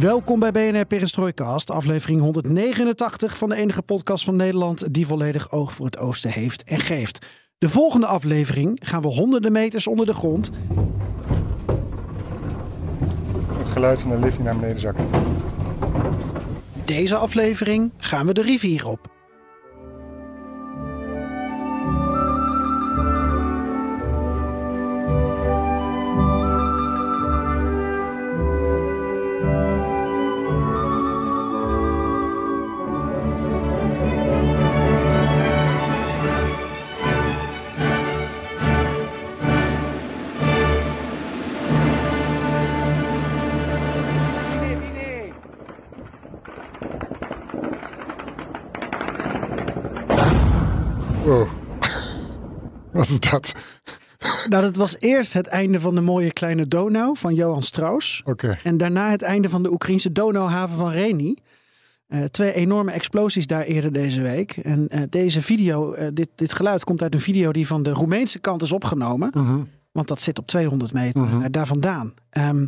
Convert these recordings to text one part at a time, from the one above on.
Welkom bij BNR Perestrooikast, aflevering 189 van de enige podcast van Nederland die volledig oog voor het oosten heeft en geeft. De volgende aflevering gaan we honderden meters onder de grond. Het geluid van de lift die naar beneden zakt. Deze aflevering gaan we de rivier op. Wat is dat? Nou, dat was eerst het einde van de mooie kleine Donau van Johan Strauss. Oké. En daarna het einde van de Oekraïnse Donauhaven van Reni. Eh, twee enorme explosies daar eerder deze week. En eh, deze video, eh, dit, dit geluid komt uit een video die van de Roemeense kant is opgenomen. Mhm. Want dat zit op 200 meter Mhm. daar vandaan. Ehm,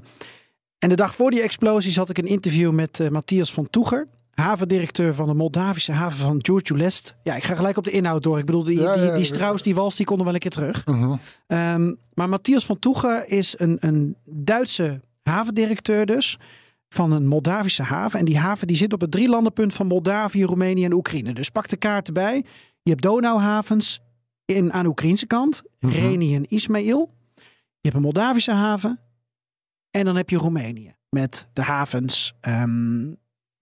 en de dag voor die explosies had ik een interview met Matthias van Toeger. Havendirecteur van de Moldavische haven van Giurgiulest. Ja, ik ga gelijk op de inhoud door. Ik bedoel, die, Ja, die, die ja. Strauss, die wals, die konden wel een keer terug. Mhm. Ehm, maar Matthias van Toegen is een, een Duitse havendirecteur dus. Van een Moldavische haven. En die haven die zit op het drielandenpunt van Moldavië, Roemenië en Oekraïne. Dus pak de kaart erbij. Je hebt Donauhavens in, aan de Oekraïnse kant. Mhm. Reni en Ismail. Je hebt een Moldavische haven. En dan heb je Roemenië. Met de havens ehm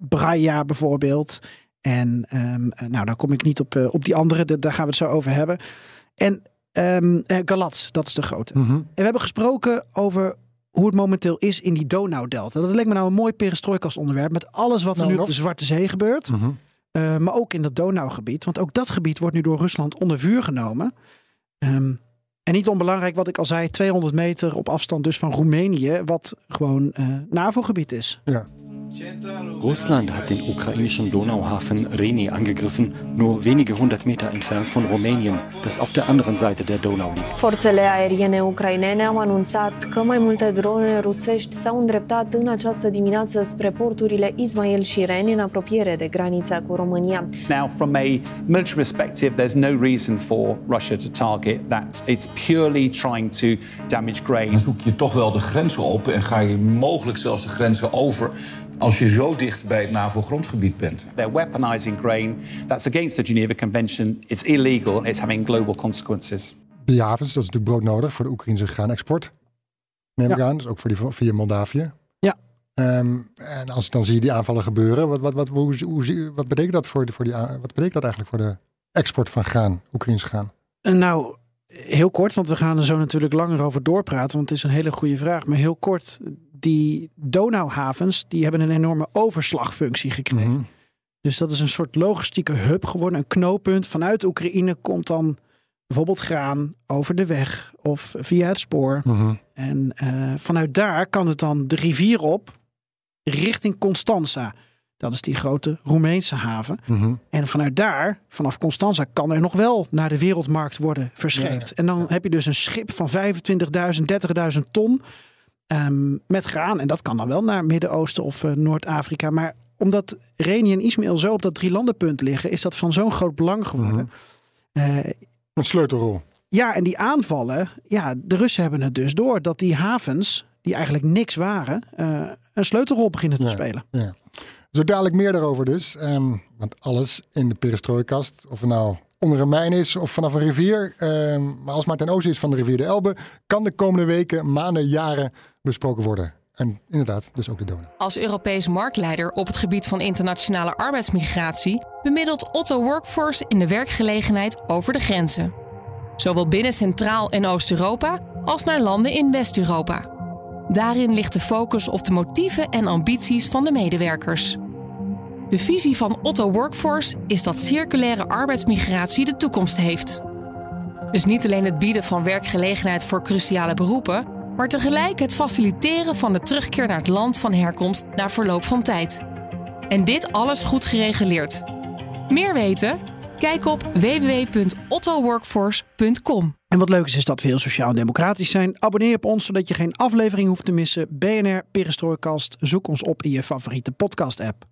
Braia bijvoorbeeld. En eh, nou, dan kom ik niet op, eh, op die andere. da- Daar gaan we het zo over hebben. En ehm eh, Galats, dat is de grote. Mhm. En we hebben gesproken over hoe het momenteel is in die Donaudelta. Dat lijkt me nou een mooi perestrooikast onderwerp. Met alles wat er Nou, nu op de Zwarte Zee gebeurt. Mhm. Maar ook in dat Donaugebied. Want ook dat gebied wordt nu door Rusland onder vuur genomen. Ehm, en niet onbelangrijk wat ik al zei. 200 meter op afstand dus van Roemenië. Wat gewoon NAVO-gebied is. Ja. Russland hat den ukrainischen Donauhafen Reni angegriffen, nur wenige hundert Meter entfernt von Rumänien, das auf der anderen Seite der Donau liegt. Forțele aeriene ucrainene au anunțat că mai multe drone rusești s-au îndreptat în această dimineață spre porturile Ismail și Reni în apropiere de granița cu România. Now, from a military perspective, there's no reason for Russia to target that. It's purely trying to damage grain. Dan zoek je toch wel de grenzen op en ga je mogelijk zelfs de grenzen over als je zo dicht bij het NAVO-grondgebied bent. They're weaponizing grain. That's against the Geneva Convention. It's illegal. It's having global consequences. Die havens, dat is natuurlijk broodnodig voor de Oekraïnse graanexport. Neem ik Ja. aan. Dus ook voor die, via Moldavië. Ja. Ehm, en als dan zie je die aanvallen gebeuren. Wat, wat, wat, hoe, hoe, zie- wat betekent dat voor, de, voor die, a- wat betekent dat eigenlijk voor de export van graan, Oekraïns graan? En Nou, heel kort, want we gaan er zo natuurlijk langer over doorpraten. Want het is een hele goede vraag. Maar heel kort, die Donauhavens, die hebben een enorme overslagfunctie gekregen. Mhm. Dus dat is een soort logistieke hub geworden, een knooppunt. Vanuit Oekraïne komt dan bijvoorbeeld graan over de weg of via het spoor. Mhm. En eh, vanuit daar kan het dan de rivier op richting Constanza. Dat is die grote Roemeense haven. Mhm. En vanuit daar, vanaf Constanza, kan er nog wel naar de wereldmarkt worden verscheept. Ja, En dan heb je dus een schip van 25.000, 30.000 ton ehm, met graan. En dat kan dan wel naar Midden-Oosten of eh, Noord-Afrika. Maar omdat Reni en Ismail zo op dat drielandenpunt liggen, is dat van zo'n groot belang geworden. Eh, Een sleutelrol. ja, en die aanvallen, ja, de Russen hebben het dus door dat die havens, die eigenlijk niks waren, eh, een sleutelrol beginnen te Ja. spelen. Ja. Zo dadelijk meer daarover dus. Ehm, want alles in de perestrooikast, of nou onder een mijn is of vanaf een rivier, ehm, maar als maar ten oosten is van de rivier de Elbe, kan de komende weken, maanden, jaren besproken worden. En inderdaad, dus ook de Donau. Als Europees marktleider op het gebied van internationale arbeidsmigratie bemiddelt Otto Workforce in de werkgelegenheid over de grenzen. Zowel binnen Centraal- en Oost-Europa als naar landen in West-Europa. Daarin ligt de focus op de motieven en ambities van de medewerkers. De visie van Otto Workforce is dat circulaire arbeidsmigratie de toekomst heeft. Dus niet alleen het bieden van werkgelegenheid voor cruciale beroepen, maar tegelijk het faciliteren van de terugkeer naar het land van herkomst na verloop van tijd. En dit alles goed gereguleerd. Meer weten? Kijk op www.ottoworkforce.com. En wat leuk is, is dat we heel sociaal-democratisch zijn. Abonneer op ons, zodat je geen aflevering hoeft te missen. BNR Perestrooikast. Zoek ons op in je favoriete podcast-app.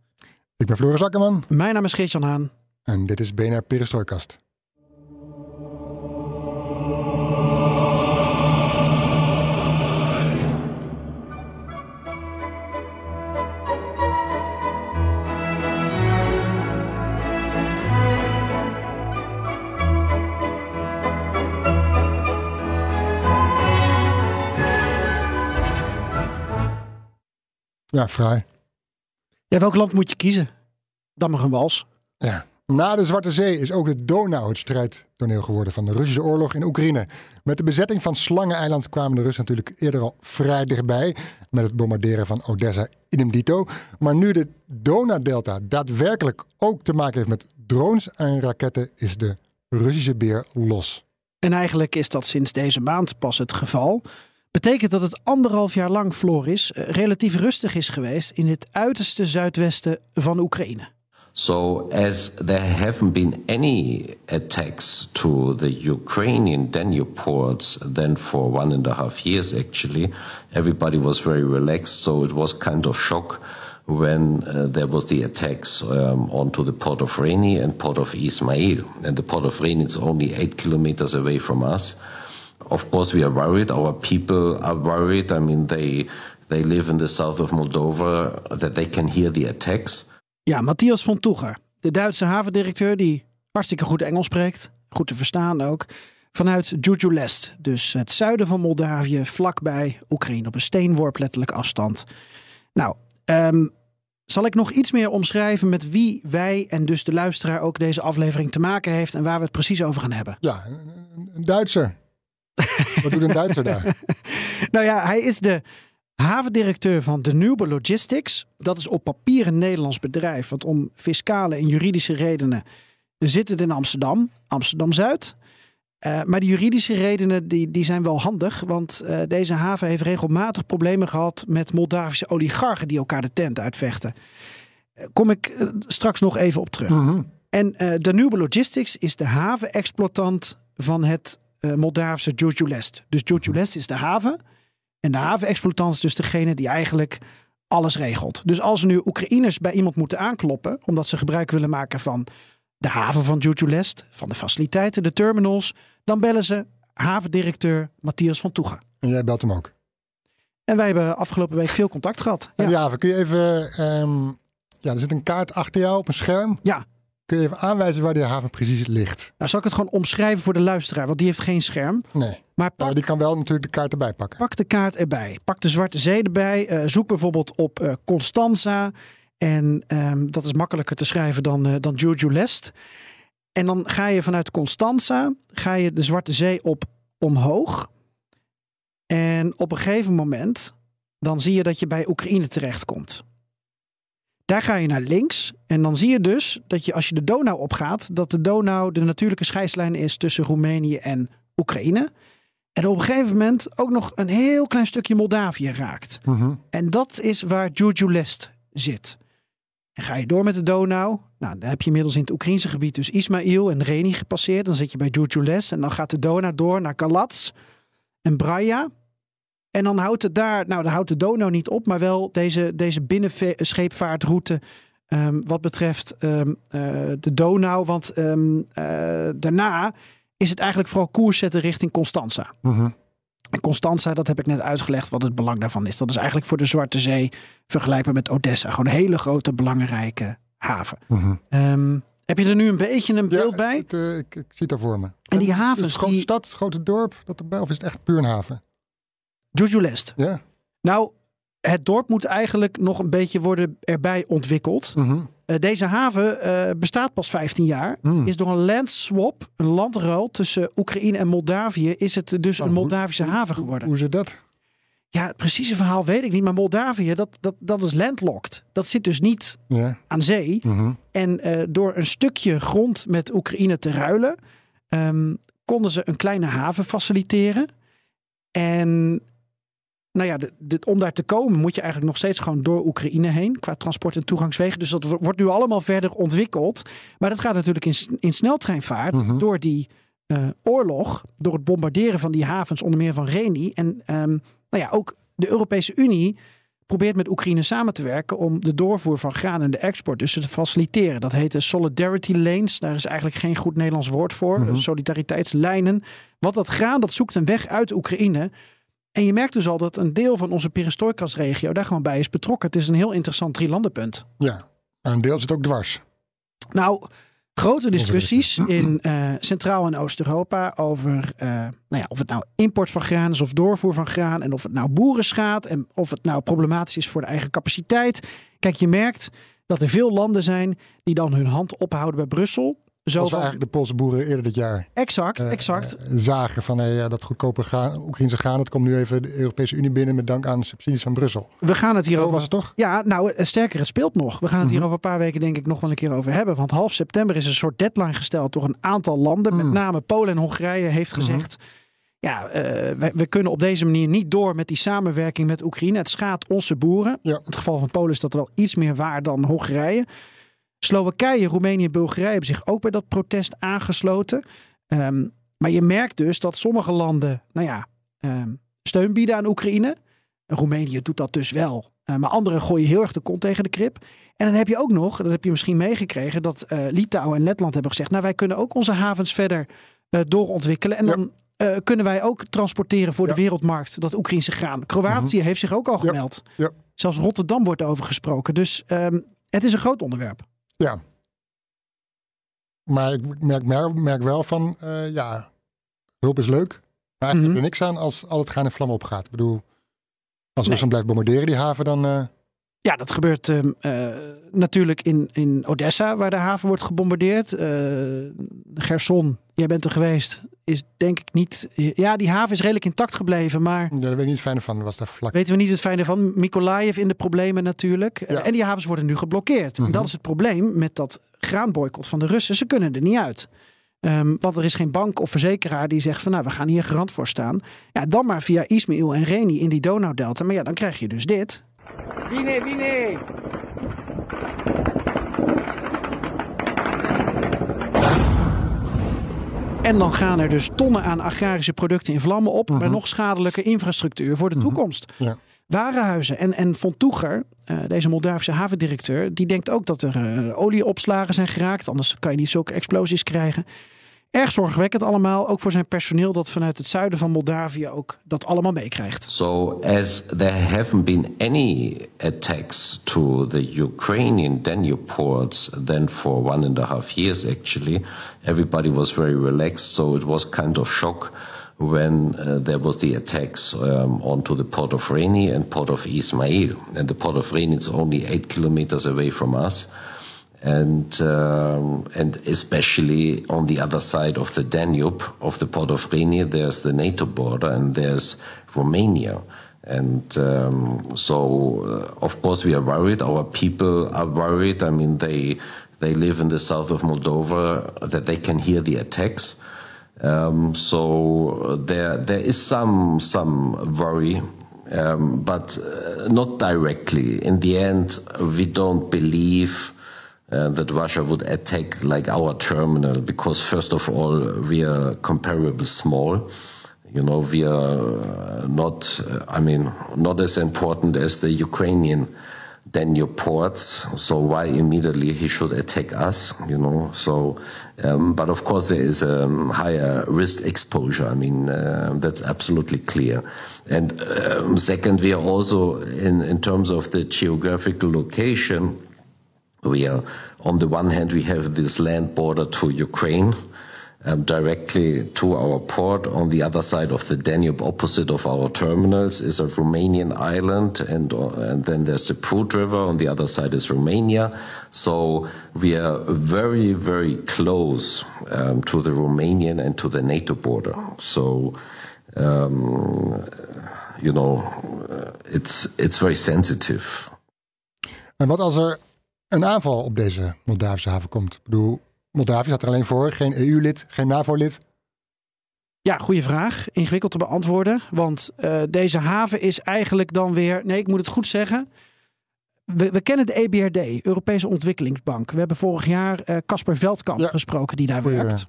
Ik ben Floris Akkerman. Mijn naam is Geert-Jan Haan. En dit is BNR Perestrooikast. Ja, vrij. Ja, welk land moet je kiezen? Dan mag een wals. Ja. Na de Zwarte Zee is ook de Donau het strijdtoneel geworden van de Russische oorlog in Oekraïne. Met de bezetting van Slangeneiland kwamen de Russen natuurlijk eerder al vrij dichtbij. Met het bombarderen van Odessa idem dito. Maar nu de Donau-delta daadwerkelijk ook te maken heeft met drones en raketten, is de Russische beer los. En eigenlijk is dat sinds deze maand pas het geval. Betekent dat het anderhalf jaar lang, Floris, eh, relatief rustig is geweest in het uiterste zuidwesten van Oekraïne. So, as there haven't been any attacks to the Ukrainian Danube ports, then for one and a half years actually, everybody was very relaxed. So it was kind of shock when uh, there was the attacks um, onto the port of Reni and port of Ismail. And the port of Reni is only eight kilometers away from us. Of course, we are worried. Our people are worried. I mean, they they live in the south of Moldova. That they can hear the attacks. Ja, Matthias von Toeger, de Duitse havendirecteur die hartstikke goed Engels spreekt, goed te verstaan ook, vanuit Jujulest, dus het zuiden van Moldavië, vlakbij Oekraïne, op een steenworp letterlijk afstand. Nou, um, zal ik nog iets meer omschrijven met wie wij en dus de luisteraar ook deze aflevering te maken heeft en waar we het precies over gaan hebben? Ja, een, een Duitser. Wat doet een Duitser daar? nou ja, hij is de havendirecteur van Danube Logistics. Dat is op papier een Nederlands bedrijf, want om fiscale en juridische redenen zit het in Amsterdam, Amsterdam-Zuid. Uh, maar de juridische redenen die, die zijn wel handig, want uh, deze haven heeft regelmatig problemen gehad met Moldavische oligarchen die elkaar de tent uitvechten. Uh, kom ik straks nog even op terug. Mhm. En Danube Logistics is de havenexploitant van het Moldavische Jujulest. Dus Jujulest is de haven. En de havenexploitant is dus degene die eigenlijk alles regelt. Dus als er nu Oekraïners bij iemand moeten aankloppen, omdat ze gebruik willen maken van de haven van Jujulest, van de faciliteiten, de terminals, dan bellen ze havendirecteur Matthias van Toegen. En jij belt hem ook. En wij hebben afgelopen week veel contact gehad. Ja, ja kun je even. Um, ja, er zit een kaart achter jou op een scherm. Ja. Kun je even aanwijzen waar die haven precies ligt? Nou, zal ik het gewoon omschrijven voor de luisteraar, want die heeft geen scherm. Nee. Maar pak, nou, die kan wel natuurlijk de kaart erbij pakken. Pak de kaart erbij. Pak de Zwarte Zee erbij. Uh, zoek bijvoorbeeld op uh, Constanza. En um, dat is makkelijker te schrijven dan, uh, dan Jujulest. En dan ga je vanuit Constanza ga je de Zwarte Zee op omhoog. En op een gegeven moment dan zie je dat je bij Oekraïne terechtkomt. Daar ga je naar links en dan zie je dus dat je als je de Donau opgaat, dat de Donau de natuurlijke scheidslijn is tussen Roemenië en Oekraïne. En op een gegeven moment ook nog een heel klein stukje Moldavië raakt. Uh -huh. En dat is waar Jujulest zit. En ga je door met de Donau, nou, dan heb je inmiddels in het Oekraïnse gebied dus Ismail en Reni gepasseerd. Dan zit je bij Jujulest en dan gaat de Donau door naar Kalats en Braja. En dan houdt het daar, nou, dan houdt de Donau niet op, maar wel deze, deze binnenscheepvaartroute. Um, wat betreft um, uh, de Donau. Want um, uh, daarna is het eigenlijk vooral koers zetten richting Constanza. Uh -huh. En Constanza, dat heb ik net uitgelegd wat het belang daarvan is. Dat is eigenlijk voor de Zwarte Zee vergelijkbaar met Odessa. Gewoon een hele grote, belangrijke haven. -huh. heb je er nu een beetje een beeld ja, bij? Het, uh, ik, ik, zie het daar voor me. En die havens. Is het grote die... stad, het grote dorp, dat erbij, of is het echt puur een haven? Jujulest. Ja. Nou, het dorp moet eigenlijk nog een beetje worden erbij ontwikkeld. -huh. uh, deze haven uh, bestaat pas 15 jaar. Mm. Is door een landswap, een landruil tussen Oekraïne en Moldavië, is het dus Nou, een hoe- Moldavische haven geworden. Hoe zit dat? Ja, het precieze verhaal weet ik niet. Maar Moldavië, dat, dat, dat is landlocked. Dat zit dus niet Ja. aan zee. Mhm. En eh, door een stukje grond met Oekraïne te ruilen, ehm, konden ze een kleine haven faciliteren. En nou ja, de, de- om daar te komen moet je eigenlijk nog steeds gewoon door Oekraïne heen qua transport en toegangswegen. Dus dat wo- wordt nu allemaal verder ontwikkeld. Maar dat gaat natuurlijk in, in sneltreinvaart Mhm. door die eh, oorlog, door het bombarderen van die havens, onder meer van Reni. En ehm, nou ja, ook de Europese Unie probeert met Oekraïne samen te werken om de doorvoer van graan en de export dus te faciliteren. Dat heet de solidarity lanes. Daar is eigenlijk geen goed Nederlands woord voor. Mhm. Solidariteitslijnen. Want dat graan dat zoekt een weg uit Oekraïne. En je merkt dus al dat een deel van onze perestrojkas-regio daar gewoon bij is betrokken. Het is een heel interessant drielandenpunt. Ja, maar een deel zit ook dwars. Nou, grote discussies in eh, Centraal- en Oost-Europa over eh, nou ja, of het nou import van graan is of doorvoer van graan. En of het nou boeren schaadt en of het nou problematisch is voor de eigen capaciteit. Kijk, je merkt dat er veel landen zijn die dan hun hand ophouden bij Brussel. Zo van, eigenlijk de Poolse boeren eerder dit jaar exact, eh, exact. eh, zagen van hey, ja, dat goedkope graan, Oekraïnse graan, het komt nu even de Europese Unie binnen met dank aan subsidies van Brussel. We gaan het hierover was het toch? Ja, nou eh, sterker, het speelt nog. We gaan het hier Mhm. over een paar weken denk ik nog wel een keer over hebben. Want half september is een soort deadline gesteld door een aantal landen. Met Mm. name Polen en Hongarije heeft Mhm. gezegd... Ja, we kunnen op deze manier niet door met die samenwerking met Oekraïne. Het schaadt onze boeren. Ja. In het geval van Polen is dat wel iets meer waar dan Hongarije. Slowakije, Roemenië en Bulgarije hebben zich ook bij dat protest aangesloten. Ehm, maar je merkt dus dat sommige landen, nou ja, ehm, steun bieden aan Oekraïne. Roemenië doet dat dus wel. Eh, maar anderen gooien heel erg de kont tegen de krip. En dan heb je ook nog, dat heb je misschien meegekregen, dat eh, Litouwen en Letland hebben gezegd: Nou, wij kunnen ook onze havens verder eh, doorontwikkelen. En Ja. dan kunnen wij ook transporteren voor Ja. de wereldmarkt dat Oekraïnse graan. Kroatië heeft zich ook al gemeld. Ja. Zelfs Rotterdam wordt over gesproken. Dus ehm, het is een groot onderwerp. Ja. Maar ik merk, merk, merk wel van, eh, ja, hulp is leuk. Maar eigenlijk heb je er niks aan als al het gaan in vlammen opgaat. Ik bedoel, als Nee. Rusland blijft bombarderen die haven, dan... eh, Ja, dat gebeurt ehm, eh, natuurlijk in, in Odessa, waar de haven wordt gebombardeerd. Eh Gerson, jij bent er geweest, is denk ik niet. Ja, die haven is redelijk intact gebleven, maar ja, daar weet ik niet fijn van. was daar vlak. weten we niet het fijne van. Mykolaiv in de problemen natuurlijk. Ja. En die havens worden nu geblokkeerd. Mhm. dat is het probleem met dat graanboycott van de Russen. Ze kunnen er niet uit. Ehm, want er is geen bank of verzekeraar die zegt van nou, we gaan hier garant voor staan. Ja, dan maar via Ismail en Reni in die Donaudelta. Maar ja, dan krijg je dus dit. Vine, vine! En dan gaan er dus tonnen aan agrarische producten in vlammen op. Maar nog schadelijke infrastructuur voor de toekomst. Ja. Warenhuizen. En, en Von Toeger, eh, deze Moldavische havendirecteur, die denkt ook dat er eh, olieopslagen zijn geraakt. Anders kan je niet zulke explosies krijgen. Erg zorgwekkend allemaal, ook voor zijn personeel dat vanuit het zuiden van Moldavië ook dat allemaal meekrijgt. So, as there haven't been any attacks to the Ukrainian Danube ports then for one and a half years, actually, everybody was very relaxed. So it was kind of shock when uh, there was the attacks um, onto the port of Reni and port of Ismail. And the port of Reni is only eight kilometers away from us and um, and especially on the other side of the Danube of the port of Reni, there's the NATO border and there's Romania. And um, so, uh, of course, we are worried. Our people are worried. I mean, they they live in the south of Moldova that they can hear the attacks. Um, so there there is some some worry um, but uh, not directly. In the end, we don't believe uh, that Russia would attack like our terminal because, first of all, we are comparably small. You know, we are uh, not, uh, I mean, not as important as the Ukrainian Danube ports. So why immediately he should attack us? You know, so um, but of course there is a um, higher risk exposure. I mean, uh, that's absolutely clear. And um, second, we are also in in terms of the geographical location. We are on the one hand we have this land border to Ukraine. Um, directly to our port. On the other side of the Danube, opposite of our terminals, is a Romanian island, and uh, and then there's the Prut River. On the other side is Romania. So we are very very close um, to the Romanian and to the NATO border. So. Um, you know, uh, it's, it's very sensitive. En wat als er een aanval op deze Moldavische haven komt? Ik bedoel, Moldavië staat er alleen voor, geen EU-lid, geen NAVO-lid. Ja, goede vraag. Ingewikkeld te beantwoorden. Want uh, deze haven is eigenlijk dan weer. Nee, ik moet het goed zeggen. We, we kennen de EBRD, Europese Ontwikkelingsbank. We hebben vorig jaar Casper uh, Veldkamp ja. gesproken, die daar werkt.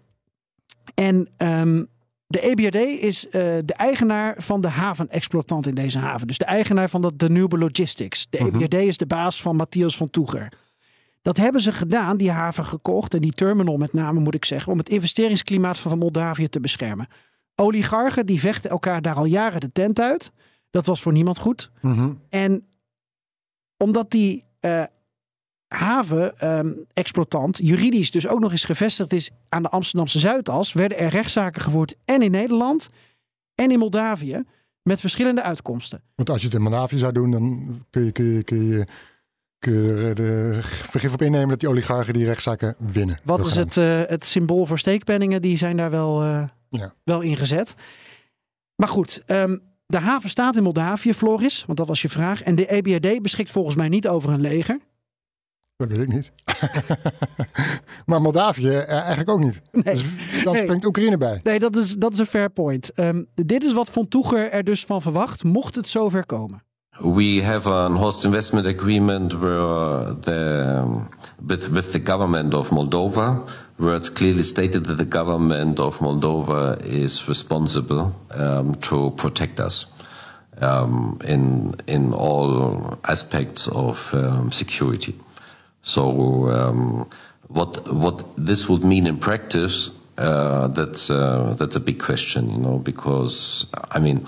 En um, de EBRD is uh, de eigenaar van de havenexploitant in deze haven. Dus de eigenaar van de Danube Logistics. De EBRD is de baas van Matthias van Toeger. Dat hebben ze gedaan, die haven gekocht en die terminal met name moet ik zeggen, om het investeringsklimaat van Moldavië te beschermen. Oligarchen die vechten elkaar daar al jaren de tent uit. Dat was voor niemand goed. Mm -hmm. En omdat die uh, havenexploitant um, juridisch dus ook nog eens gevestigd is aan de Amsterdamse Zuidas, werden er rechtszaken gevoerd en in Nederland en in Moldavië met verschillende uitkomsten. Want als je het in Moldavië zou doen, dan kun je, kun je, kun je, kun je er de vergif op innemen dat die oligarchen die rechtszaken winnen. Wat is het, uh, het symbool voor steekpenningen? Die zijn daar wel, uh, ja. wel ingezet. Maar goed, um, de haven staat in Moldavië, Floris, want dat was je vraag. En de EBRD beschikt volgens mij niet over een leger. Dat weet ik niet. maar Moldavië eigenlijk ook niet. Nee, dus dan nee. springt Oekraïne bij. Nee, dat is, dat is een fair point. Um, dit is wat Von Toeger er dus van verwacht, mocht het zover komen. We have an host investment agreement where the, with, with the government of Moldova, where it's clearly stated that the government of Moldova is responsible um, to protect us um, in, in all aspects of um, security. So um, what what this would mean in practice, uh, that's uh, that's a big question, you know, because I mean,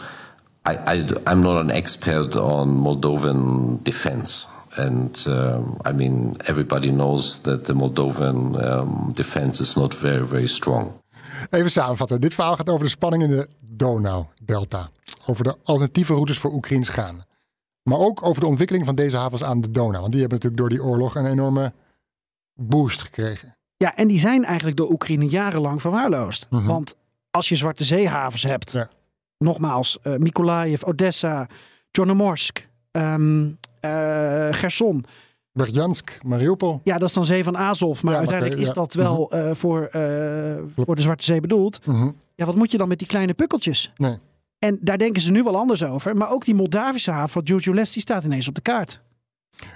I, I am not an expert on Moldovan defense. And um, I mean, everybody knows that the Moldovan um, defense is not very, very strong. Even samenvatten. Dit verhaal gaat over de spanning in de Donau-delta. Over de alternatieve routes voor Oekraïns gaan. Maar ook over de ontwikkeling van deze havens aan de Donau. Want die hebben natuurlijk door die oorlog een enorme boost gekregen. Ja, en die zijn eigenlijk door Oekraïne jarenlang verwaarloosd. Mhm. Want als je zwarte zeehavens hebt, Ja. Nogmaals, uh, Mykolaiv, Odessa, Chornomorsk, ehm eh, Gerson. Berjansk, Mariupol. Ja, dat is dan Zee van Azov. Maar Ja, uiteindelijk is ja. dat wel eh, voor, eh, voor de Zwarte Zee bedoeld. Mhm. Ja, wat moet je dan met die kleine pukkeltjes? Nee. En daar denken ze nu wel anders over. Maar ook die Moldavische haven van Giurgiules, die staat ineens op de kaart.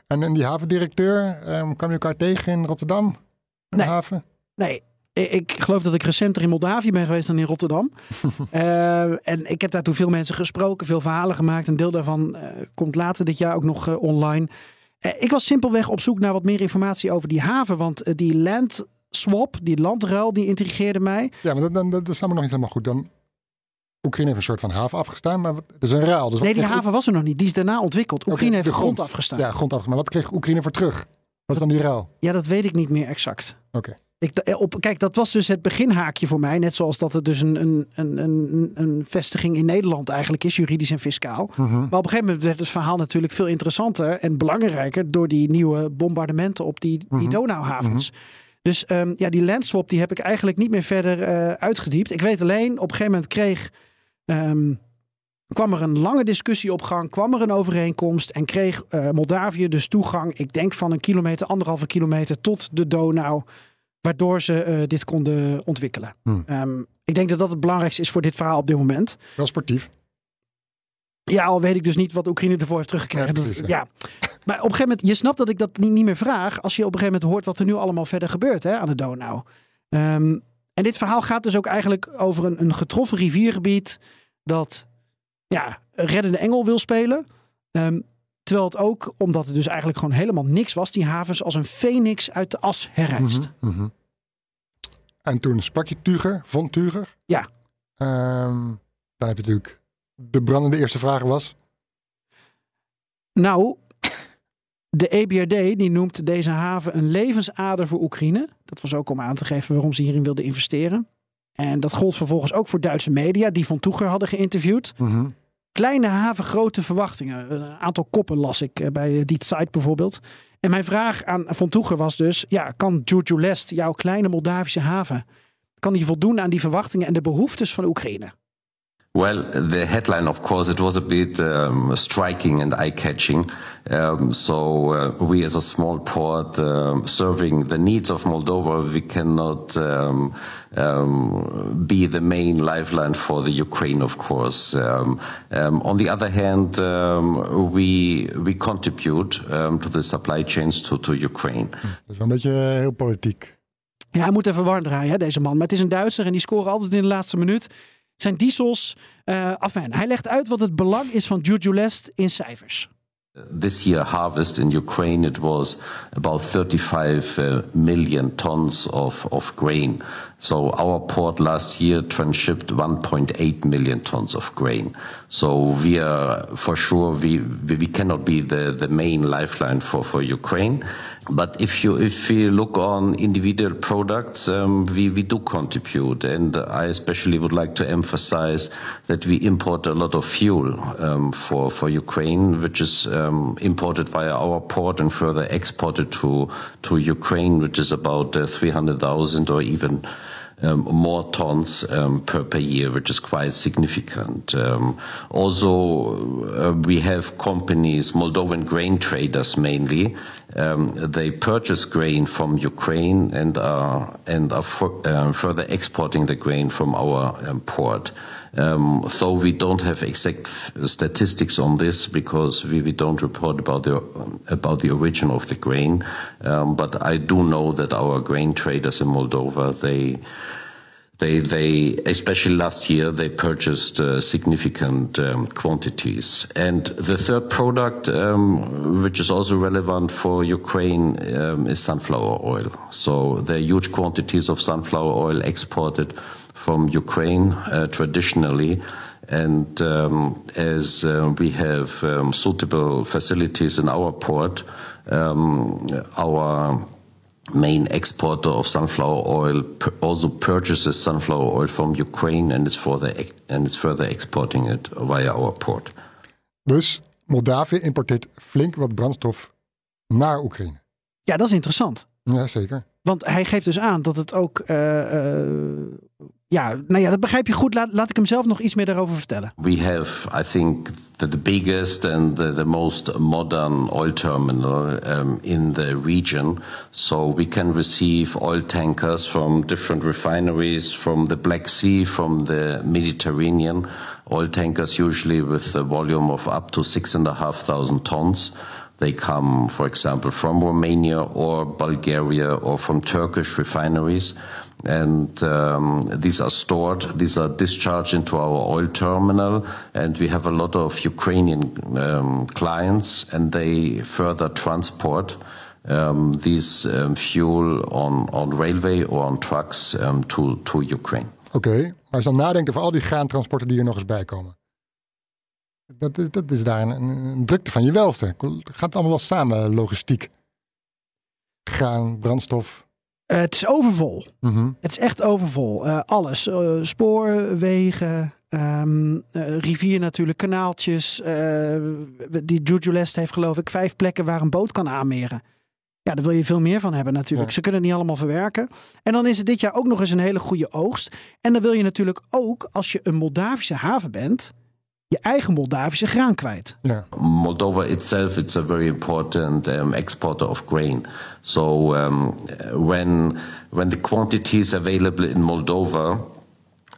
En, en die havendirecteur, ehm, kwam je elkaar tegen in Rotterdam? In Nee. de haven? Nee, ik, ik geloof dat ik recenter in Moldavië ben geweest dan in Rotterdam. Eh, en ik heb daar toen veel mensen gesproken, veel verhalen gemaakt. Een deel daarvan eh, komt later dit jaar ook nog eh, online. Ik was simpelweg op zoek naar wat meer informatie over die haven. Want die land swap, die landruil, die intrigeerde mij. Ja, maar dat, dat, dat, snap ik nog niet helemaal goed. Dan, Oekraïne heeft een soort van haven afgestaan, maar dat is een ruil. Dus Nee, die haven was er nog niet. Die is daarna ontwikkeld. Oekraïne heeft de de grond afgestaan. Ja, grond afgestaan. Maar wat kreeg Oekraïne voor terug? Wat is dan die ruil? Ja, dat weet ik niet meer exact. Oké. Ik, eh, op, kijk, dat was dus het beginhaakje voor mij. Net zoals dat het dus een, een, een, een, een vestiging in Nederland eigenlijk is, juridisch en fiscaal. Mhm. Maar op een gegeven moment werd het verhaal natuurlijk veel interessanter en belangrijker door die nieuwe bombardementen op die, die Mhm. Donauhavens. Dus ehm, ja, die landswap die heb ik eigenlijk niet meer verder eh, uitgediept. Ik weet alleen, op een gegeven moment kreeg, ehm, kwam er een lange discussie op gang, kwam er een overeenkomst en kreeg eh, Moldavië dus toegang, ik denk van een kilometer, anderhalve kilometer tot de Donau, waardoor ze eh, dit konden ontwikkelen. Hmm. Ehm, ik denk dat dat het belangrijkste is voor dit verhaal op dit moment. Wel sportief. Ja, al weet ik dus niet wat Oekraïne ervoor heeft teruggekregen. Ja, Dat- ja. Maar op een gegeven moment, je snapt dat ik dat niet, niet meer vraag. Als je op een gegeven moment hoort wat er nu allemaal verder gebeurt hè, aan de Donau. Ehm, en dit verhaal gaat dus ook eigenlijk over een, een getroffen riviergebied. dat ja, reddende engel wil spelen. Ehm, terwijl het ook, omdat het dus eigenlijk gewoon helemaal niks was, die havens als een phoenix uit de as herrijst. Mhm, mhm. En toen sprak je Tuger, von Tuger. Ja. Ehm, dan heb je natuurlijk de brandende eerste vraag was. Nou, de EBRD die noemt deze haven een levensader voor Oekraïne. Dat was ook om aan te geven waarom ze hierin wilden investeren. En dat gold vervolgens ook voor Duitse media die Von Toeger hadden geïnterviewd. Mhm. Kleine haven, grote verwachtingen. Een aantal koppen las ik eh, bij Die Zeit bijvoorbeeld. En mijn vraag aan Von Toeger was dus... Ja, kan Giurgiulest, jouw kleine Moldavische haven... kan die voldoen aan die verwachtingen en de behoeftes van Oekraïne? Well, the headline, of course, it was a bit um, striking and eye-catching. Um, so uh, we, as a small port um, serving the needs of Moldova, we cannot um, um, be the main lifeline for the Ukraine, of course. Um, on the other hand, we we contribute to the supply chains to, to Ukraine. Dat is wel een beetje uh, heel politiek. Ja, hij moet even warm draaien, hè, deze man. Maar het is een Duitser en die scoren altijd in de laatste minuut. Zijn diesels. Uh, hij legt uit wat het belang is van Juju Lest in cijfers. This year harvest in Ukraine it was about 35 uh, million tons of, of grain. So our port last year transshipped 1.8 million tons of grain. So we are for sure we we cannot be the, the main lifeline for, for Ukraine. But if you if you look on individual products, um, we we do contribute, and I especially would like to emphasize that we import a lot of fuel um, for for Ukraine, which is um, imported via our port and further exported to to Ukraine, which is about uh, 300,000 or even um, more tons um, per, per year, which is quite significant. Um, also, uh, we have companies, Moldovan grain traders mainly, um, they purchase grain from Ukraine and are, and are for, uh, further exporting the grain from our um, port. Um, so we don't have exact statistics on this because we, we don't report about the about the origin of the grain. Um, but I do know that our grain traders in Moldova they they they especially last year they purchased uh, significant um, quantities and the third product um, which is also relevant for Ukraine um, is sunflower oil so there are huge quantities of sunflower oil exported from Ukraine uh, traditionally. And um, as uh, we have um, suitable facilities in our port, um, our main exporter of sunflower oil also purchases sunflower oil from Ukraine and is further and is further exporting it via our port. Dus Moldavië importeert flink wat brandstof naar Oekraïne. Ja, dat is interessant. Ja, zeker. Want hij geeft dus aan dat het ook uh, uh, ja, nou ja, dat begrijp je goed. Laat, laat ik hem zelf nog iets meer daarover vertellen. We have, I think, the, the biggest and the, the most modern oil terminal um, in the region. So we can receive oil tankers from different refineries from the Black Sea, from the Mediterranean. Oil tankers usually with a volume of up to six and a half thousand tons. They come, for example, from Romania or Bulgaria or from Turkish refineries. and um, these are stored, these are discharged into our oil terminal, and we have a lot of Ukrainian um, clients, and they further transport um, these um, fuel on, on railway or on trucks um, to, to Ukraine. Oké, okay, maar als dan nadenken over al die graantransporten die er nog eens bij komen. Dat, is, dat is daar een, een drukte van je welste. Gaat allemaal wel samen, logistiek. Graan, brandstof, uh, het is overvol. Mm Het is echt overvol. Uh, alles. Uh, spoorwegen, um, rivier natuurlijk, kanaaltjes. die Juju Lest heeft geloof ik vijf plekken waar een boot kan aanmeren. Ja, daar wil je veel meer van hebben natuurlijk. Ze kunnen het niet allemaal verwerken. En dan is het dit jaar ook nog eens een hele goede oogst. En dan wil je natuurlijk ook, als je een Moldavische haven bent je eigen Moldavische graan kwijt. Yeah. Moldova itself it's a very important um, exporter of grain. So um, when when the quantities available in Moldova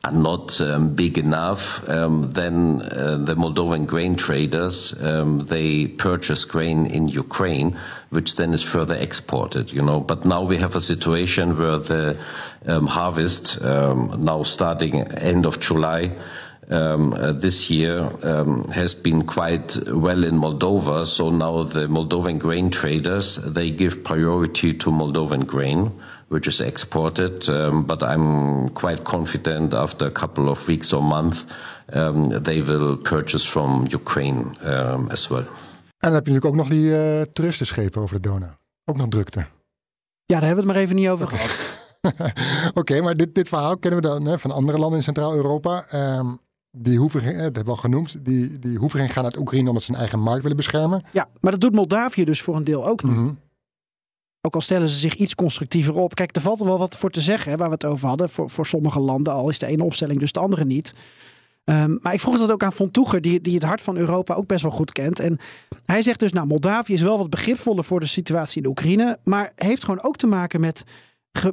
are not um, big enough, um, then uh, the Moldovan grain traders um, they purchase grain in Ukraine, which then is further exported. You know, but now we have a situation where the um, harvest now starting end of July um, uh, this year um, has been quite well in Moldova. So now the Moldovan grain traders they give priority to Moldovan grain, which is exported. Um, but I'm quite confident after a couple of weeks or months um, they will purchase from Ukraine um, as well. En dan heb je natuurlijk ook nog die uh, toeristenschepen over de Donau. Ook nog drukte. Ja, daar hebben we het maar even niet over gehad. Oké, maar dit, dit verhaal kennen we dan hè, van andere landen in Centraal-Europa. Um, die hoeven, dat hebben we al genoemd, die, die hoeven geen gaan uit Oekraïne omdat ze hun eigen markt willen beschermen. Ja, maar dat doet Moldavië dus voor een deel ook niet. Mhm. Ook al stellen ze zich iets constructiever op. Kijk, er valt er wel wat voor te zeggen, hè, waar we het over hadden. Voor, voor sommige landen, al is de ene opstelling dus de andere niet. Ehm, maar ik vroeg dat ook aan Von Toeger, die, die het hart van Europa ook best wel goed kent. En hij zegt dus, nou, Moldavië is wel wat begripvoller voor de situatie in de Oekraïne. Maar heeft gewoon ook te maken met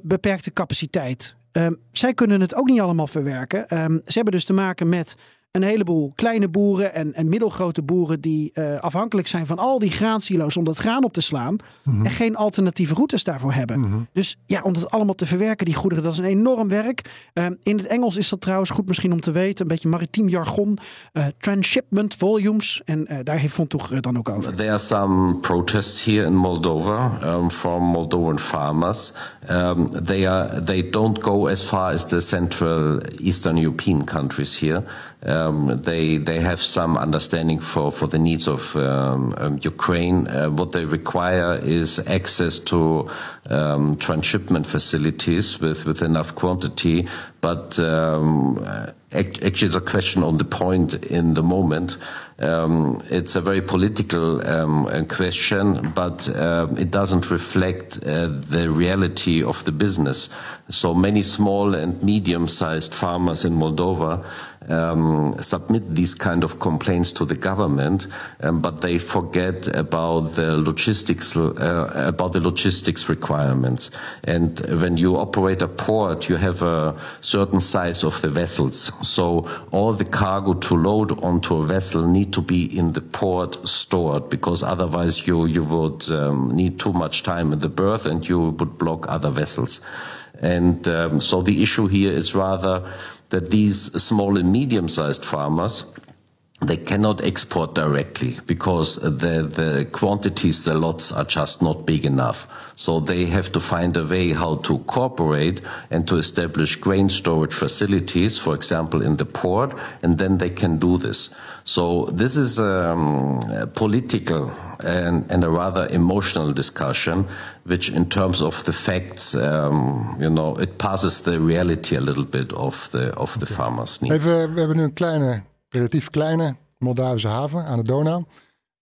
beperkte capaciteit. Um, zij kunnen het ook niet allemaal verwerken. Um, ze hebben dus te maken met een heleboel kleine boeren en, en middelgrote boeren die uh, afhankelijk zijn van al die graansilo's om dat graan op te slaan. En geen alternatieve routes daarvoor hebben. Dus ja, om dat allemaal te verwerken, die goederen, dat is een enorm werk. Uh, in het Engels is dat trouwens goed misschien om te weten, een beetje maritiem jargon. Uh, transshipment volumes. En daar heeft Von Toeg dan ook over. There are some protests here in Moldova um, from Moldovan farmers. Um, they, are, they don't go as far as the Central Eastern European countries here. Um, they they have some understanding for, for the needs of um, um, Ukraine. Uh, what they require is access to um, transshipment facilities with, with enough quantity. But um, actually, it's a question on the point in the moment. Um, it's a very political question, but it doesn't reflect uh, the reality of the business. So many small and medium-sized farmers in Moldova um, submit these kind of complaints to the government, um, but they forget about the logistics uh, about the logistics requirements. And when you operate a port, you have a certain size of the vessels. So all the cargo to load onto a vessel need to be in the port stored, because otherwise you you would um, need too much time in the berth and you would block other vessels. And um, so the issue here is rather that these small and medium-sized farmers they cannot export directly because the, the quantities, the lots are just not big enough. So they have to find a way how to cooperate and to establish grain storage facilities, for example, in the port, and then they can do this. So this is um, a political and, and, a rather emotional discussion, which in terms of the facts, um, you know, it passes the reality a little bit of the, of the farmers' needs. Even, we hebben nu een kleine, relatief kleine Moldavische haven aan de Donau.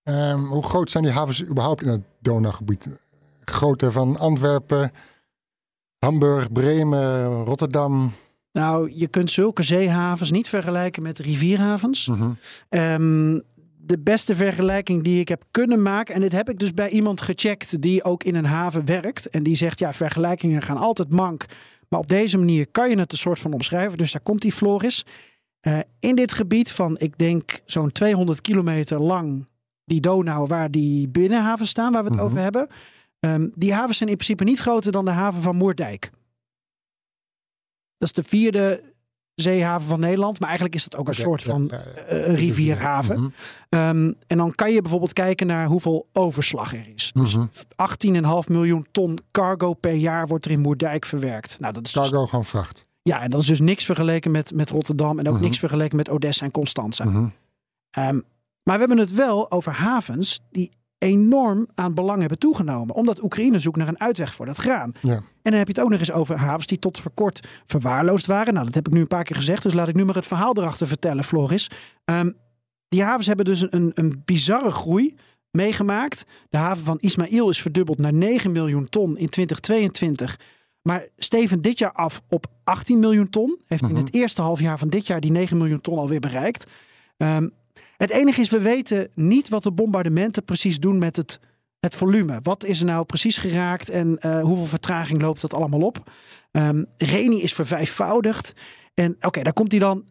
Um, hoe groot zijn die havens überhaupt in het Donaugebied? Grootte van Antwerpen, Hamburg, Bremen, Rotterdam, nou, je kunt zulke zeehavens niet vergelijken met rivierhavens. Mm de beste vergelijking die ik heb kunnen maken, en dit heb ik dus bij iemand gecheckt die ook in een haven werkt. En die zegt: ja, vergelijkingen gaan altijd mank. Maar op deze manier kan je het een soort van omschrijven. Dus daar komt die Floris. Uh, in dit gebied van, ik denk, zo'n 200 kilometer lang, die Donau, waar die binnenhavens staan, waar we het mhm. over hebben. Um, die havens zijn in principe niet groter dan de haven van Moerdijk. Dat is de vierde zeehaven van Nederland. Maar eigenlijk is dat ook een soort van uh, rivierhaven. Mhm. Ehm, en dan kan je bijvoorbeeld kijken naar hoeveel overslag er is. Dus 18,5 mhm. miljoen ton cargo per jaar wordt er in Moerdijk verwerkt. Nou, dat is cargo dus, gewoon vracht. Ja, en dat is dus niks vergeleken met, met Rotterdam. En ook mhm. niks vergeleken met Odessa en Constanza. Um, maar we hebben het wel over havens die enorm aan belang hebben toegenomen. Omdat Oekraïne zoekt naar een uitweg voor dat graan. Ja. En dan heb je het ook nog eens over havens die tot voor kort verwaarloosd waren. Nou, dat heb ik nu een paar keer gezegd. Dus laat ik nu maar het verhaal erachter vertellen, Floris. Um, die havens hebben dus een, een bizarre groei meegemaakt. De haven van Ismail is verdubbeld naar 9 miljoen ton in 2022. Maar Steven dit jaar af op 18 miljoen ton. Heeft in mhm. het eerste half jaar van dit jaar die 9 miljoen ton alweer bereikt. Um, het enige is, we weten niet wat de bombardementen precies doen met het, het volume. Wat is er nou precies geraakt en uh, hoeveel vertraging loopt dat allemaal op? Um, Reni is vervijfvoudigd. En oké, daar komt hij dan.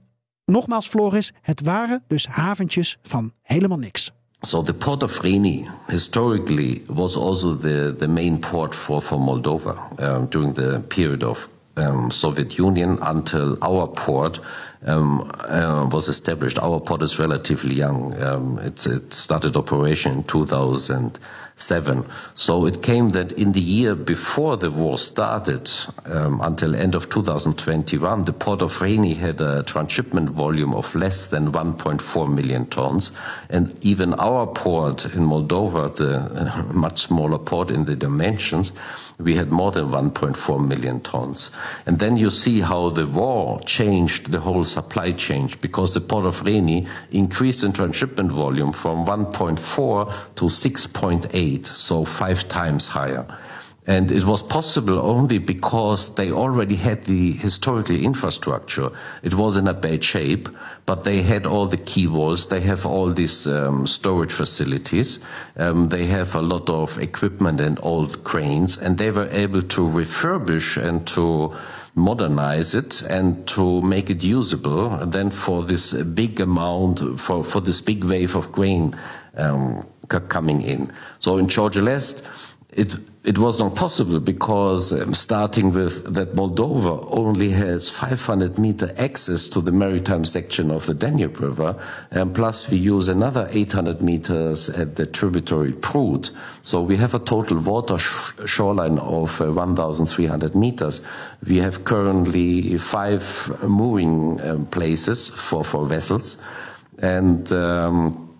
Nogmaals, Floris, het waren dus haventjes van helemaal niks. So the port of Reni historically was also the, the main port for, for Moldova uh, during the period of um, Soviet Union until our port um, uh, was established. Our port is relatively young. Um, it started operation in 2000 seven. So it came that in the year before the war started, um, until end of 2021, the port of Reni had a transshipment volume of less than 1.4 million tons, and even our port in Moldova, the uh, much smaller port in the dimensions, we had more than 1.4 million tons. And then you see how the war changed the whole supply chain because the port of Reni increased in transshipment volume from 1.4 to 6.8 so five times higher. And it was possible only because they already had the historical infrastructure. It was in a bad shape, but they had all the key walls. They have all these um, storage facilities. Um, they have a lot of equipment and old cranes, and they were able to refurbish and to modernize it and to make it usable then for this big amount for, for this big wave of grain um, coming in so in georgia lest it it was not possible because um, starting with that Moldova only has 500 meter access to the maritime section of the Danube River, and plus we use another 800 meters at the tributary Prut. So we have a total water sh shoreline of uh, 1,300 meters. We have currently five moving um, places for, for vessels, and um,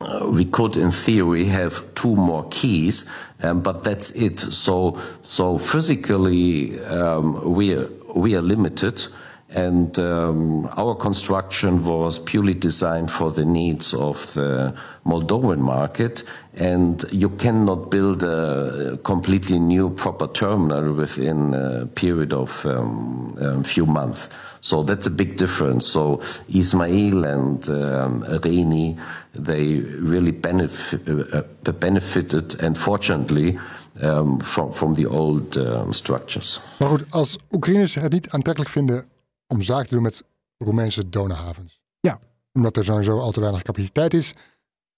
uh, we could, in theory, have two more keys, um, but that's it. So, so physically, um, we are, we are limited, and um, our construction was purely designed for the needs of the Moldovan market. And you cannot build a completely new proper terminal within a period of a um, um, few months. So that's a big difference. So Ismail and um, Reni, they really benefit, uh, benefited, and fortunately, um, from, from the old um, structures. Maar goed, als Oekraïners het niet aantrekkelijk vinden om zaken te doen met Roemeense donauhavens. Ja. Omdat er sowieso al te weinig capaciteit is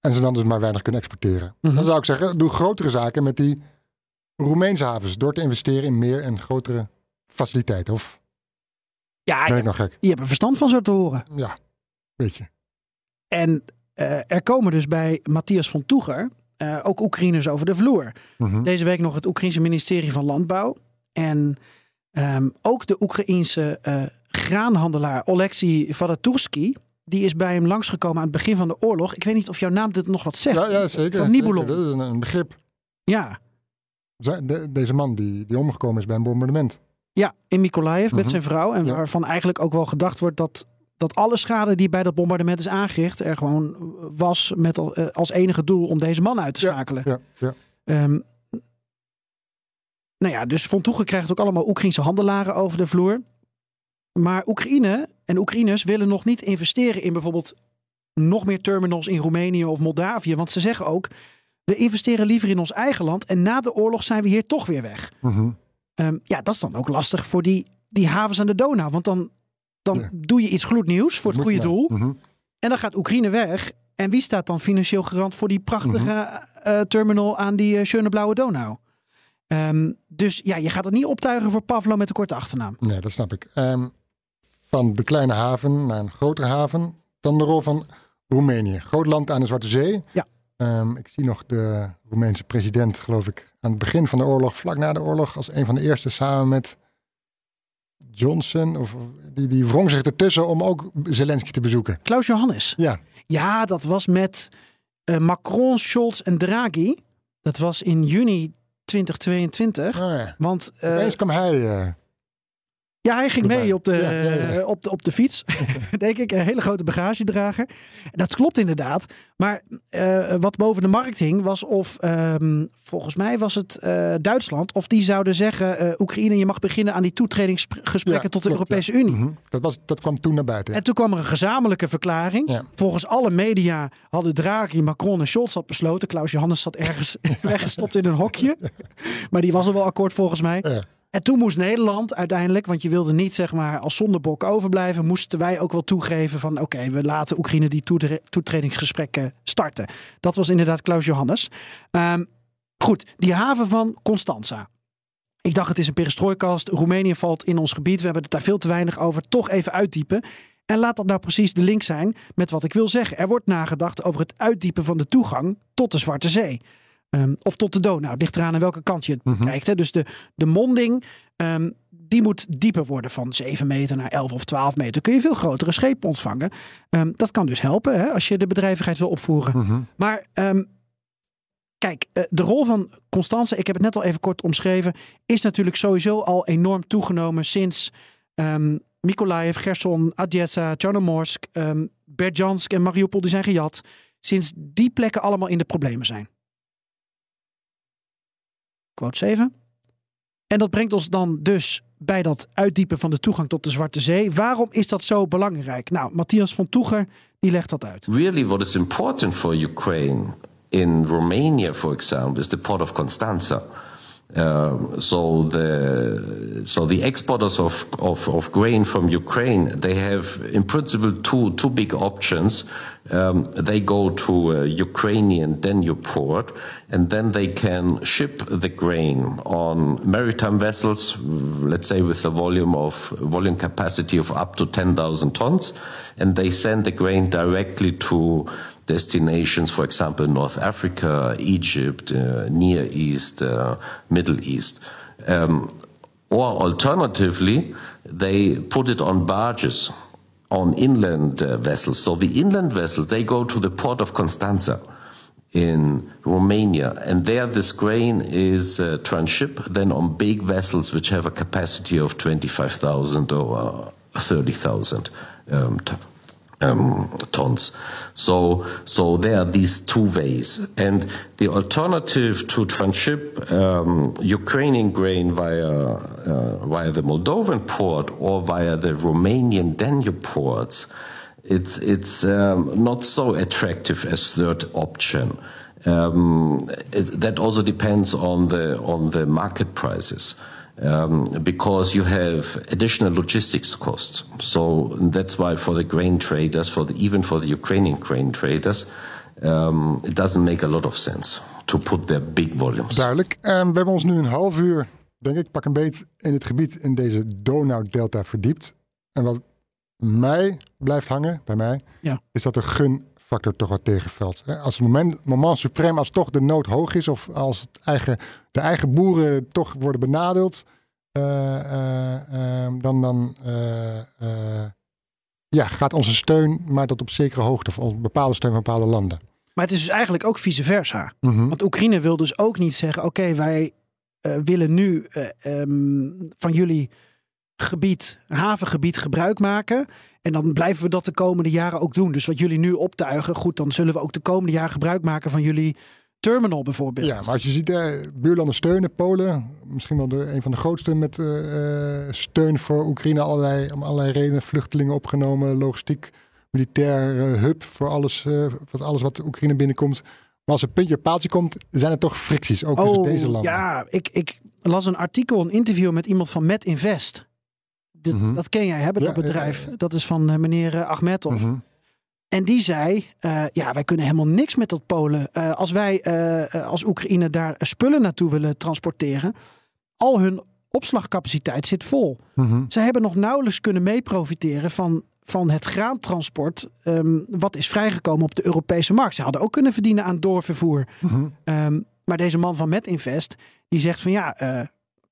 en ze dan dus maar weinig kunnen exporteren. Mhm. Dan zou ik zeggen, doe grotere zaken met die Roemeense havens door te investeren in meer en grotere faciliteiten. Of Ja, ben ik gek? je hebt er verstand van zo te horen. Ja, weet je. En eh, er komen dus bij Matthias van Toeger eh, ook Oekraïners over de vloer. Mhm. Deze week nog het Oekraïense ministerie van Landbouw. En ehm, ook de Oekraïense eh, graanhandelaar Oleksiy Vadatursky. Die is bij hem langsgekomen aan het begin van de oorlog. Ik weet niet of jouw naam dit nog wat zegt. Ja, ja zeker. Van Nibelon. zeker. Dat is een, een begrip. Ja, de- deze man die, die omgekomen is bij een bombardement. Ja, in Mykolaiv met Mhm. zijn vrouw. En Ja. waarvan eigenlijk ook wel gedacht wordt dat, dat alle schade die bij dat bombardement is aangericht... er gewoon was met eh, als enige doel om deze man uit te schakelen. Ja, ja. Ehm, nou ja, dus Von Toegen krijgt ook allemaal Oekraïnse handelaren over de vloer. Maar Oekraïne en Oekraïners willen nog niet investeren in bijvoorbeeld nog meer terminals in Roemenië of Moldavië. Want ze zeggen ook, we investeren liever in ons eigen land en na de oorlog zijn we hier toch weer weg. Mhm. Ehm, ja, dat is dan ook lastig voor die, die havens aan de Donau. Want dan, dan Ja. doe je iets gloednieuws voor het goede doel. Mhm. En dan gaat Oekraïne weg. En wie staat dan financieel garant voor die prachtige Mhm. eh, terminal aan die eh, schöne blauwe Donau? Ehm, dus ja, je gaat het niet optuigen voor Pavlo met de korte achternaam. Nee, dat snap ik. Ehm, van de kleine haven naar een grotere haven. Dan de rol van Roemenië. Groot land aan de Zwarte Zee. Ja. Ik zie nog de Roemeense president, geloof ik, aan het begin van de oorlog, vlak na de oorlog, als een van de eerste samen met Johnson. Of, die, die wrong zich ertussen om ook Zelensky te bezoeken. Klaus Johannes. Ja, Ja, dat was met eh, Macron, Scholz en Draghi. Dat was in juni 2022. nou ja. Want eh, kwam hij. eh, Ja, hij ging mee op de, Ja, ja, ja. eh, op de, op de fiets, denk ik. Een hele grote bagagedrager. Dat klopt inderdaad. Maar eh, wat boven de markt hing was of, ehm, volgens mij was het eh, Duitsland, of die zouden zeggen, Oekraïne, je mag beginnen aan die toetredingsgesprekken tot de klopt, Europese. Unie. Mhm. dat, was, dat kwam toen naar buiten. En toen kwam er een gezamenlijke verklaring. Volgens alle media hadden Draghi, Macron en Scholz dat besloten. Klaus Johannes zat ergens weggestopt in een hokje. Maar die was er wel akkoord volgens mij. En toen moest Nederland uiteindelijk, want je wilde niet zeg maar als zondebok overblijven, moesten wij ook wel toegeven van oké, we laten Oekraïne die toetre- toetredingsgesprekken starten. Dat was inderdaad Klaus Johannes. Ehm, goed, die haven van Constanza. Ik dacht het is een perestrooikast. Roemenië valt in ons gebied. We hebben het daar veel te weinig over. Toch even uitdiepen. En laat dat nou precies de link zijn met wat ik wil zeggen. Er wordt nagedacht over het uitdiepen van de toegang tot de Zwarte Zee. Ehm, of tot de Donau. Het ligt eraan aan welke kant je het Mhm. kijkt. Hè. Dus de, de monding, ehm, die moet dieper worden van 7 meter naar 11 of 12 meter. Kun je veel grotere schepen ontvangen. Ehm, dat kan dus helpen hè, als je de bedrijvigheid wil opvoeren. Mhm. Maar kijk, eh, de rol van Constance, ik heb het net al even kort omschreven, is natuurlijk sowieso al enorm toegenomen sinds Mykolaiv, Gerson, Odessa, Chernomorsk, ehm Berdjansk en Mariupol die zijn gejat. Sinds die plekken allemaal in de problemen zijn. Quote 7. En dat brengt ons dan dus bij dat uitdiepen van de toegang tot de Zwarte Zee. Waarom is dat zo belangrijk? Nou, Matthias van Toeger die legt dat uit. Really, what is important for Ukraine in Romania, for example, is the port of Constanza. Um, so the so the exporters of, of, of, grain from Ukraine they have in principle two two big options. Um, they go to a Ukrainian Danube port, and then they can ship the grain on maritime vessels, let's say with a volume of volume capacity of up to ten thousand tons, and they send the grain directly to destinations, for example, North Africa, Egypt, uh, Near East, uh, Middle East. Um, or alternatively, they put it on barges, on inland uh, vessels. So the inland vessels, they go to the port of Constanza in Romania, and there this grain is uh, transshipped then on big vessels which have a capacity of 25,000 or uh, 30,000 um, um, tons. So, so there are these two ways, and the alternative to transship um, Ukrainian grain via uh, via the Moldovan port or via the Romanian Danube ports, it's it's um, not so attractive as third option. Um, it, that also depends on the on the market prices um, because you have additional logistics costs. So that's why for the grain traders, for the, even for the Ukrainian grain traders, um, it doesn't make a lot of sense to put their big volumes. Duidelijk. Um, we hebben ons nu een half uur, denk ik, pak een beet in het gebied in deze Donau-delta verdiept. En wat mij blijft hangen, bij mij, ja. is dat de gunfactor toch wat tegenvalt. Als het moment, moment suprem, als toch de nood hoog is of als het eigen, de eigen boeren toch worden benadeeld, uh, uh, dan, dan ja, gaat onze steun maar tot op zekere hoogte, of bepaalde steun van bepaalde landen. Maar het is dus eigenlijk ook vice versa. Mm Want Oekraïne wil dus ook niet zeggen: oké, wij willen nu um, van jullie gebied, havengebied gebruik maken. En dan blijven we dat de komende jaren ook doen. Dus wat jullie nu optuigen, goed, dan zullen we ook de komende jaren gebruik maken van jullie terminal bijvoorbeeld. Ja, maar als je ziet, eh, buurlanden steunen, Polen, misschien wel de, een van de grootste met uh, steun voor Oekraïne, allerlei, om allerlei redenen, vluchtelingen opgenomen, logistiek, militair hub voor alles, wat alles wat Oekraïne binnenkomt. Maar als een puntje paaltje komt, zijn er toch fricties, ook oh, deze landen. Ja, ik, ik las een artikel, een interview met iemand van Met Invest. Mhm. Dat ken jij, hè, dat bedrijf. Dat is van uh, meneer Ahmedov. Mm En die zei: uh, Ja, wij kunnen helemaal niks met dat Polen. Uh, als wij als Oekraïne daar spullen naartoe willen transporteren, al hun opslagcapaciteit zit vol. Mm Ze hebben nog nauwelijks kunnen meeprofiteren van, van het graantransport. Um, wat is vrijgekomen op de Europese markt. Ze hadden ook kunnen verdienen aan doorvervoer. Mm um, maar deze man van Metinvest, die zegt van ja.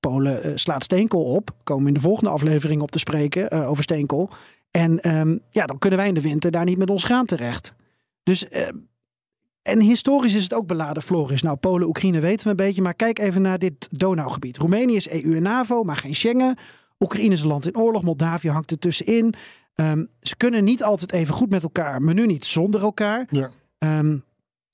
Polen uh, slaat steenkool op. Komen we in de volgende aflevering op te spreken uh, over steenkool. En um, ja, dan kunnen wij in de winter daar niet met ons graan terecht. Dus, uh, en historisch is het ook beladen, Floris. Nou, Polen, Oekraïne weten we een beetje. Maar kijk even naar dit Donaugebied. Roemenië is EU en NAVO, maar geen Schengen. Oekraïne is een land in oorlog. Moldavië hangt er tussenin. Um, ze kunnen niet altijd even goed met elkaar, maar nu niet zonder elkaar. Ja. Um,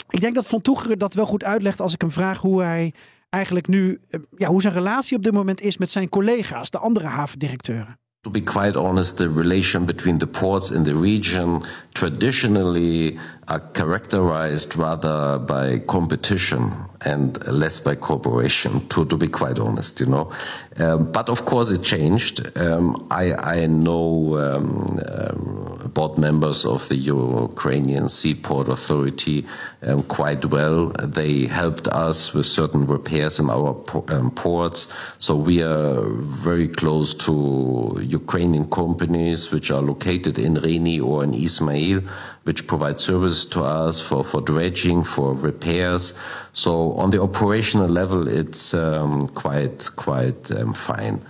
ik denk dat Van Toegeren dat wel goed uitlegt als ik hem vraag hoe hij eigenlijk nu, ja, hoe zijn relatie op dit moment is met zijn collega's, de andere havendirecteuren. To be quite honest, the relation between the ports in the region traditionally are characterized rather by competition and less by cooperation, to, to be quite honest, you know. Um, but of course it changed. Um, I, I know um, um board members of the Ukrainian Seaport Authority um, quite well. They helped us with certain repairs in our um, ports. So we are very close to Ukrainian companies which are located in Reni or in Ismail which provide service to us for, for dredging, for repairs. So on the operational level, it's um, quite quite um, fine.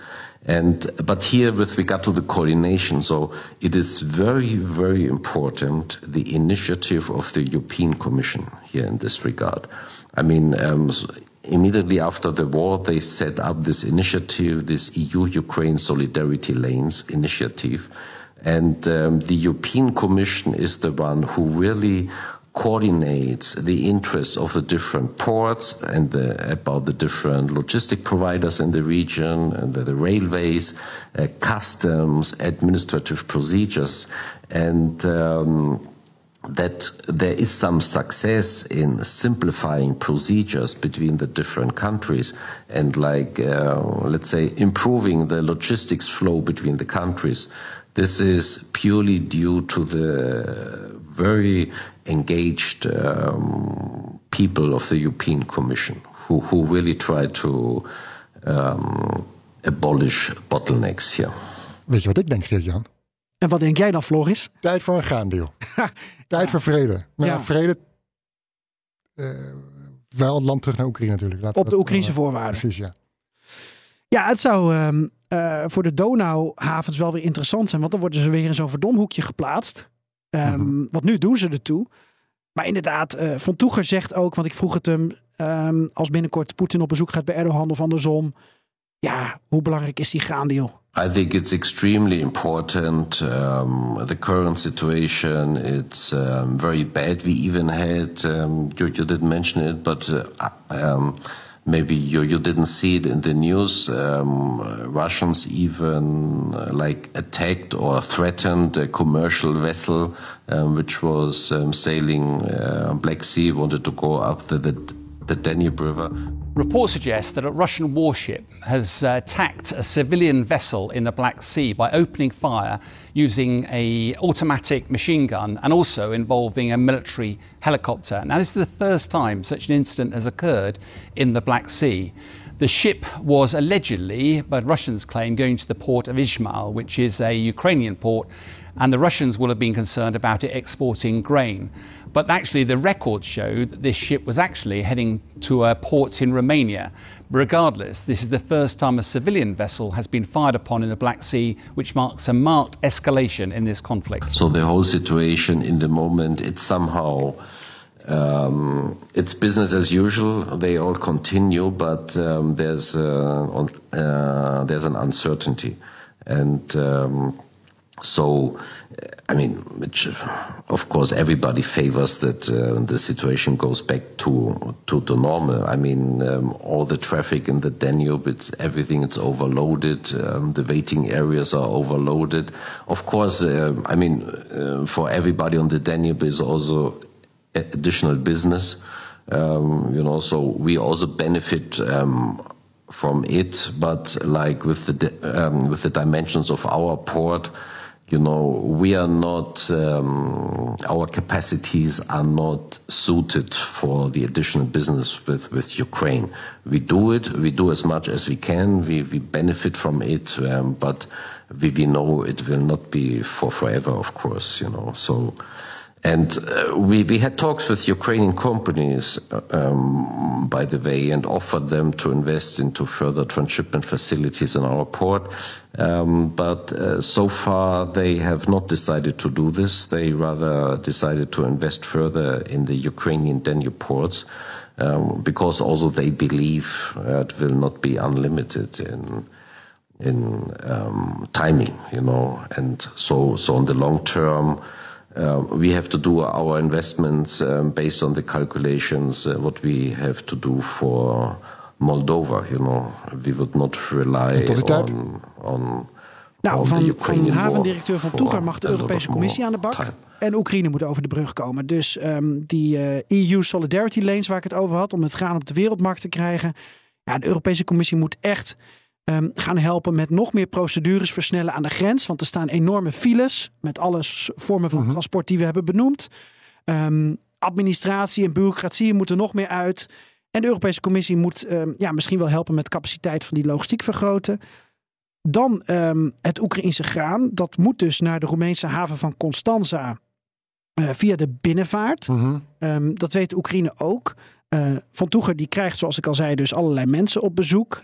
And but here, with regard to the coordination, so it is very very important the initiative of the European Commission here in this regard. I mean. Um, immediately after the war, they set up this initiative, this EU Ukraine Solidarity Lanes initiative, and um, the European Commission is the one who really coordinates the interests of the different ports and the, about the different logistic providers in the region, and the, the railways, uh, customs, administrative procedures, and um, that there is some success in simplifying procedures between the different countries and like uh, let's say improving the logistics flow between the countries this is purely due to the very engaged um, people of the European Commission who, who really try to um, abolish bottlenecks here. Weet je wat ik denk, Geert-Jan? En wat denk jij dan, Floris? Tijd voor een graandeal. Tijd voor vrede. Nou, Ja. vrede. eh, wel het land terug naar Oekraïne natuurlijk. Laten Op de Oekraïnse voorwaarden. Precies, ja. Ja, het zou ehm, eh, voor de Donauhavens wel weer interessant zijn. Want dan worden ze weer in zo'n verdomhoekje geplaatst. Ehm, Want nu doen ze ertoe. Maar inderdaad, eh Von Toeger zegt ook, want ik vroeg het hem, ehm, als binnenkort Poetin op bezoek gaat bij Erdogan of andersom. Ja, hoe belangrijk is die graandeal? I think it's extremely important. Um, the current situation, it's um, very bad. We even had, um, you, you didn't mention it, but uh, um, maybe you, you didn't see it in the news. Um, uh, Russians even uh, like attacked or threatened a commercial vessel um, which was um, sailing uh, Black Sea, wanted to go up the, the, the Danube River. Reports suggest that a Russian warship has uh, attacked a civilian vessel in the Black Sea by opening fire using a automatic machine gun and also involving a military helicopter. Now this is the first time such an incident has occurred in the Black Sea. The ship was allegedly, but Russians claim, going to the port of Izmail, which is a Ukrainian port, and the Russians will have been concerned about it exporting grain. But actually, the records show that this ship was actually heading to a port in Romania. Regardless, this is the first time a civilian vessel has been fired upon in the Black Sea, which marks a marked escalation in this conflict. So the whole situation in the moment, it's somehow um, it's business as usual. They all continue, but um, there's uh, uh, there's an uncertainty, and um, so I mean, which, of course, everybody favors that uh, the situation goes back to to, to normal. I mean, um, all the traffic in the Danube, it's everything. It's overloaded. Um, the waiting areas are overloaded. Of course, uh, I mean, uh, for everybody on the Danube is also additional business. Um, you know, so we also benefit um, from it. But like with the um, with the dimensions of our port, you know, we are not. Um, our capacities are not suited for the additional business with with Ukraine. We do it. We do as much as we can. We we benefit from it, um, but we, we know it will not be for forever. Of course, you know. So. And uh, we, we had talks with Ukrainian companies, um, by the way, and offered them to invest into further transshipment facilities in our port. Um, but uh, so far, they have not decided to do this. They rather decided to invest further in the Ukrainian Danube ports um, because also they believe uh, it will not be unlimited in in um, timing, you know, and so so in the long term. Uh, we have to do our investments um, based on the calculations uh, what we have to do for Moldova. You know, we would not rely on on. Nou, van, van havendirecteur Van for Toeger mag de Europese Commissie aan de bak. En Oekraïne moet over de brug komen. Dus ehm, die eh, EU Solidarity Lanes waar ik het over had, om het graan op de wereldmarkt te krijgen. Ja, de Europese Commissie moet echt ehm, gaan helpen met nog meer procedures versnellen aan de grens. Want er staan enorme files met alle vormen van transport die we hebben benoemd. Ehm, administratie en bureaucratie moeten nog meer uit. En de Europese Commissie moet ehm, ja, misschien wel helpen met capaciteit van die logistiek vergroten. Dan het Oekraïnse graan. Dat moet dus naar de Roemeense haven van Constanza eh, via de binnenvaart. Ehm, dat weet Oekraïne ook. Eh, van Toeger die krijgt, zoals ik al zei, dus allerlei mensen op bezoek.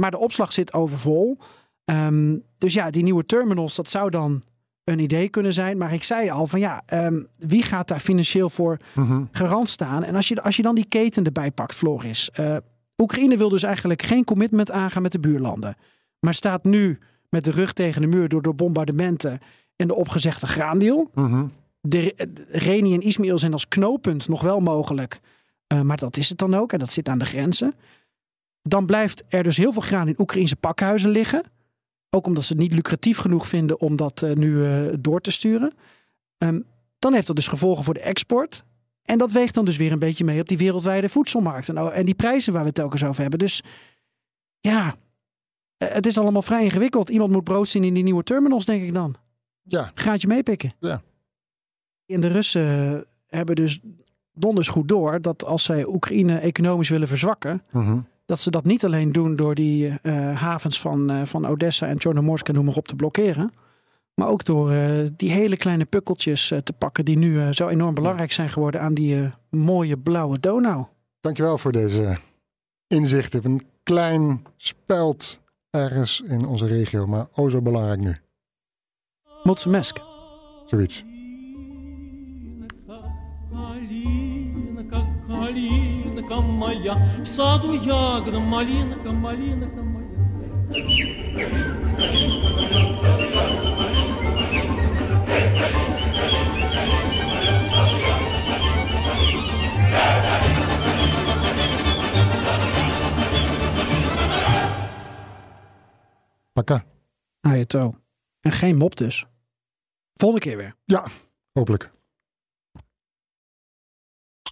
Maar de opslag zit overvol. Ehm, dus ja, die nieuwe terminals, dat zou dan een idee kunnen zijn. Maar ik zei al van ja, ehm, wie gaat daar financieel voor garant staan? En als je, als je dan die keten erbij pakt, Floris. eh, Oekraïne wil dus eigenlijk geen commitment aangaan met de buurlanden. Maar staat nu met de rug tegen de muur door de bombardementen en de opgezegde graandeal. de, Reni en Ismail zijn als knooppunt nog wel mogelijk. Uh, maar dat is het dan ook en dat zit aan de grenzen. Dan blijft er dus heel veel graan in Oekraïnse pakhuizen liggen. Ook omdat ze het niet lucratief genoeg vinden om dat uh, nu uh, door te sturen. Um, dan heeft dat dus gevolgen voor de export. En dat weegt dan dus weer een beetje mee op die wereldwijde voedselmarkt. En, en die prijzen waar we het telkens over hebben. Dus ja, het is allemaal vrij ingewikkeld. Iemand moet brood zien in die nieuwe terminals, denk ik dan. Ja. Gaatje meepikken. Ja. En de Russen hebben dus donders goed door dat als zij Oekraïne economisch willen verzwakken, Mhm. Dat ze dat niet alleen doen door die eh, havens van, eh, van Odessa en Chornomorsk en noem maar op te blokkeren. Maar ook door eh, die hele kleine pukkeltjes te pakken die nu zo enorm belangrijk zijn geworden aan die mooie blauwe Donau. Dankjewel voor deze inzichten. Een klein speld ergens in onze regio, maar o zo belangrijk nu. Motsemesk. Zoiets Малинка моя, в саду ягода, малинка, малинка моя. Pakka. Nou je toe. En geen mop dus. Volgende keer weer. Ja, hopelijk.